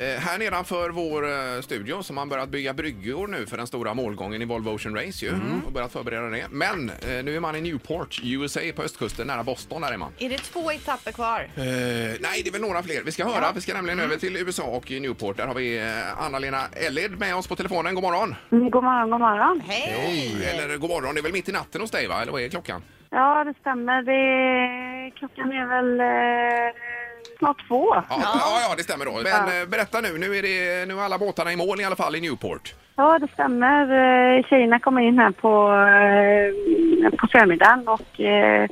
Eh, här nedanför vår eh, studio så har man börjat bygga bryggor nu för den stora målgången i Volvo Ocean Race ju. Och börjat förbereda det. Men eh, nu är man i Newport, USA på östkusten nära Boston där är man. Är det två etapper kvar? Eh, nej, det är väl några fler. Vi ska höra. Vi ska nämligen över till USA och Newport. Där har vi Anna-Lena Ellid med oss på telefonen. God morgon! Mm, God morgon, god morgon. Hej! Eller god morgon, det är väl mitt i natten hos dig va? Eller vad är klockan? Ja, det stämmer. Det klockan är väl eh, snart två. Ja, ja. ja det stämmer då. Men eh, berätta nu, nu är, det, nu är alla båtarna i mål i alla fall i Newport. Ja, det stämmer. Eh, Tjejerna kom in här på, eh, på förmiddagen och eh,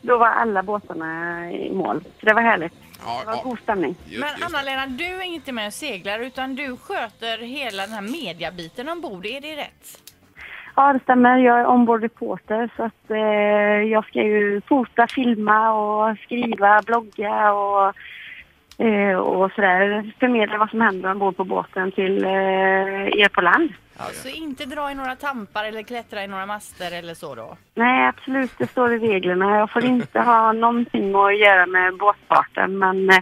då var alla båtarna i mål. Så det var härligt. Ja, Det var ja. god stämning. Just, Men just. Anna-Lena, du är inte med och seglar utan du sköter hela den här mediabiten ombord. Är det rätt? Ja, det stämmer. Jag är ombordreporter så att eh, jag ska ju fota, filma och skriva, blogga och, eh, och sådär. Förmedla vad som händer ombord på båten till eh, er på land. Så inte dra i några tampar eller klättra i några master eller så då? Nej, absolut. Det står i reglerna. Jag får inte ha någonting att göra med båtfarten. Men eh,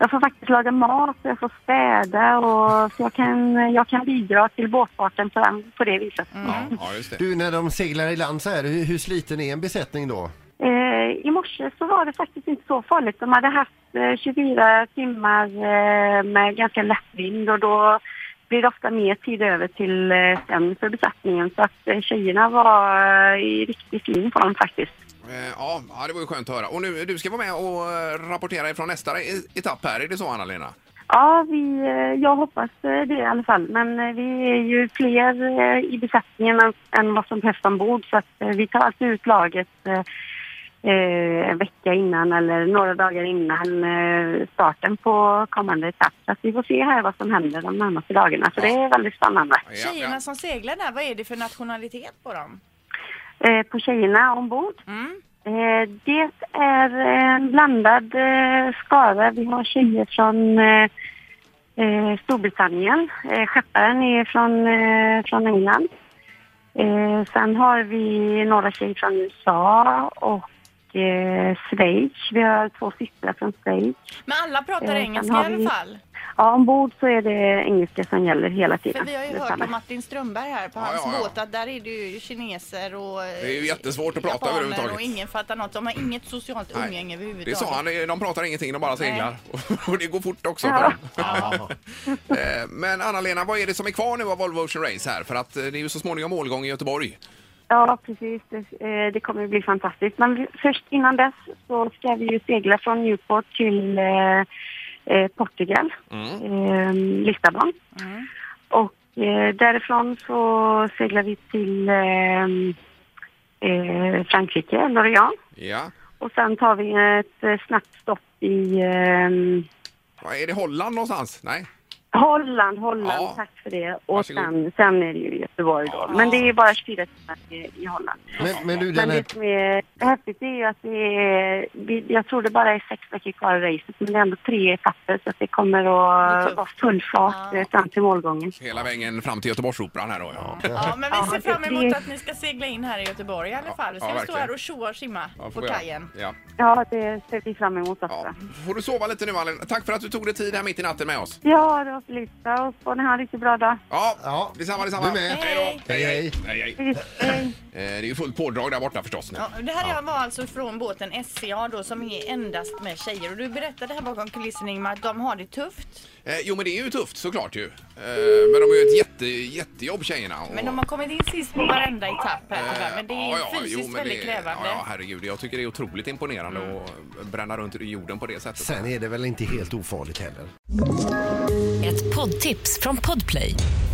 jag får faktiskt laga mat, jag får städa och så jag kan, jag kan bidra till båtfarten på, den, på det viset. Ja, ja, just det. Du, när de seglar i land så här, hur, hur sliten är en besättning då? Eh, I morse så var det faktiskt inte så farligt. De hade haft eh, 24 timmar eh, med ganska lätt vind och då blir ofta mer tid över till eh, sömn för besättningen. Så att eh, tjejerna var eh, i riktigt fin form faktiskt. Ja, det var ju skönt att höra. Och nu, du ska vara med och rapportera ifrån nästa etapp här, är det så Anna-Lena? Ja, vi, jag hoppas det i alla fall. Men vi är ju fler i besättningen än, vad som behövs ombord. Så att vi tar alltid ut laget en vecka innan eller några dagar innan eh, starten på kommande etapp. Så vi får se här vad som händer de närmaste dagarna. Så det är väldigt spännande. Tjejerna som seglar där, vad är det för nationalitet på dem? Eh, på tjejerna ombord. Mm. Eh, det är en blandad eh, skara. Vi har tjejer från eh, eh, Storbritannien. Eh, skepparen är från, eh, från England. Eh, sen har vi några tjejer från USA och eh, Schweiz. Vi har två systrar från Schweiz. Men alla pratar Eh, engelska har i vi- alla fall. Ja, ombord så är det engelska som gäller hela För tiden. vi har ju Det hört om Martin Strömberg här på Ja, hans ja, ja. båt att där är det ju kineser och Det är ju jättesvårt att prata överhuvudtaget. och ingen fattar något. De har inget socialt umgänge Det överhuvudtaget. sa han, det- de pratar ingenting, de bara seglar. Och det går fort också. Ja. För dem. Eh, Men Anna-Lena, vad är det som är kvar nu av Volvo Ocean Race här? För att eh, det är ju så småningom målgång i Göteborg. Ja, precis. Det, eh, det kommer att bli fantastiskt. Men först innan dess så ska vi ju segla från Newport till eh, eh, Portugal, eh, Lissabon. Mm. Och eh, därifrån så seglar vi till eh, eh, Frankrike, Lorient. Ja. Och sen tar vi ett eh, snabbt stopp i eh, Vad Är det Holland någonstans? Nej? Holland, Holland, Ja. tack för det. Och Varsågod. sen, sen är det ju Göteborg då. Ja. Men det är bara 24 timmar i, i Holland. Men, men du, Men den här, det som är häftigt är ju att det är, vi- jag tror det bara är sex veckor kvar i racet, men det är ändå tre etapper så att det kommer är att tufft. vara full fart Ja. eh, fram till målgången. Hela vägen fram till Göteborgsoperan här då. Ja. Ja, men vi Ja, ser fram emot det- att ni ska segla in här i Göteborg i alla fall. Ja, Ska vi stå verkligen. här och tjoa och simma Ja, på vi göra. kajen? Ja. Ja, det ser vi fram emot också. Ja. Får du sova lite nu Malin. Tack för att du tog dig tid här mitt i natten med oss. Ja, det var lite och får ni ha en riktigt bra dag. Ja, Ja. detsamma, detsamma. Du med. Hej då. Hej, hej. hej, hej. Hej. Eh, Det är ju fullt pådrag där borta förstås nu. Ja, det här var alltså från båten SCA då som är endast med tjejer. Och du berättade här bakom kulissen Ingmar att de har det tufft. Eh, jo men det är ju tufft såklart ju. Eh, men de har ju ett jätte, jättejobb tjejerna. Och... Men de har kommit in sist på varenda etapp här Eh, tyvärr. Men det är ja, ja, fysiskt jo, men väldigt krävande. Ja, ja, herregud. Jag tycker det är otroligt imponerande att bränna runt i jorden på det sättet. sen är det väl inte helt ofarligt heller. Ett poddtips från Podplay.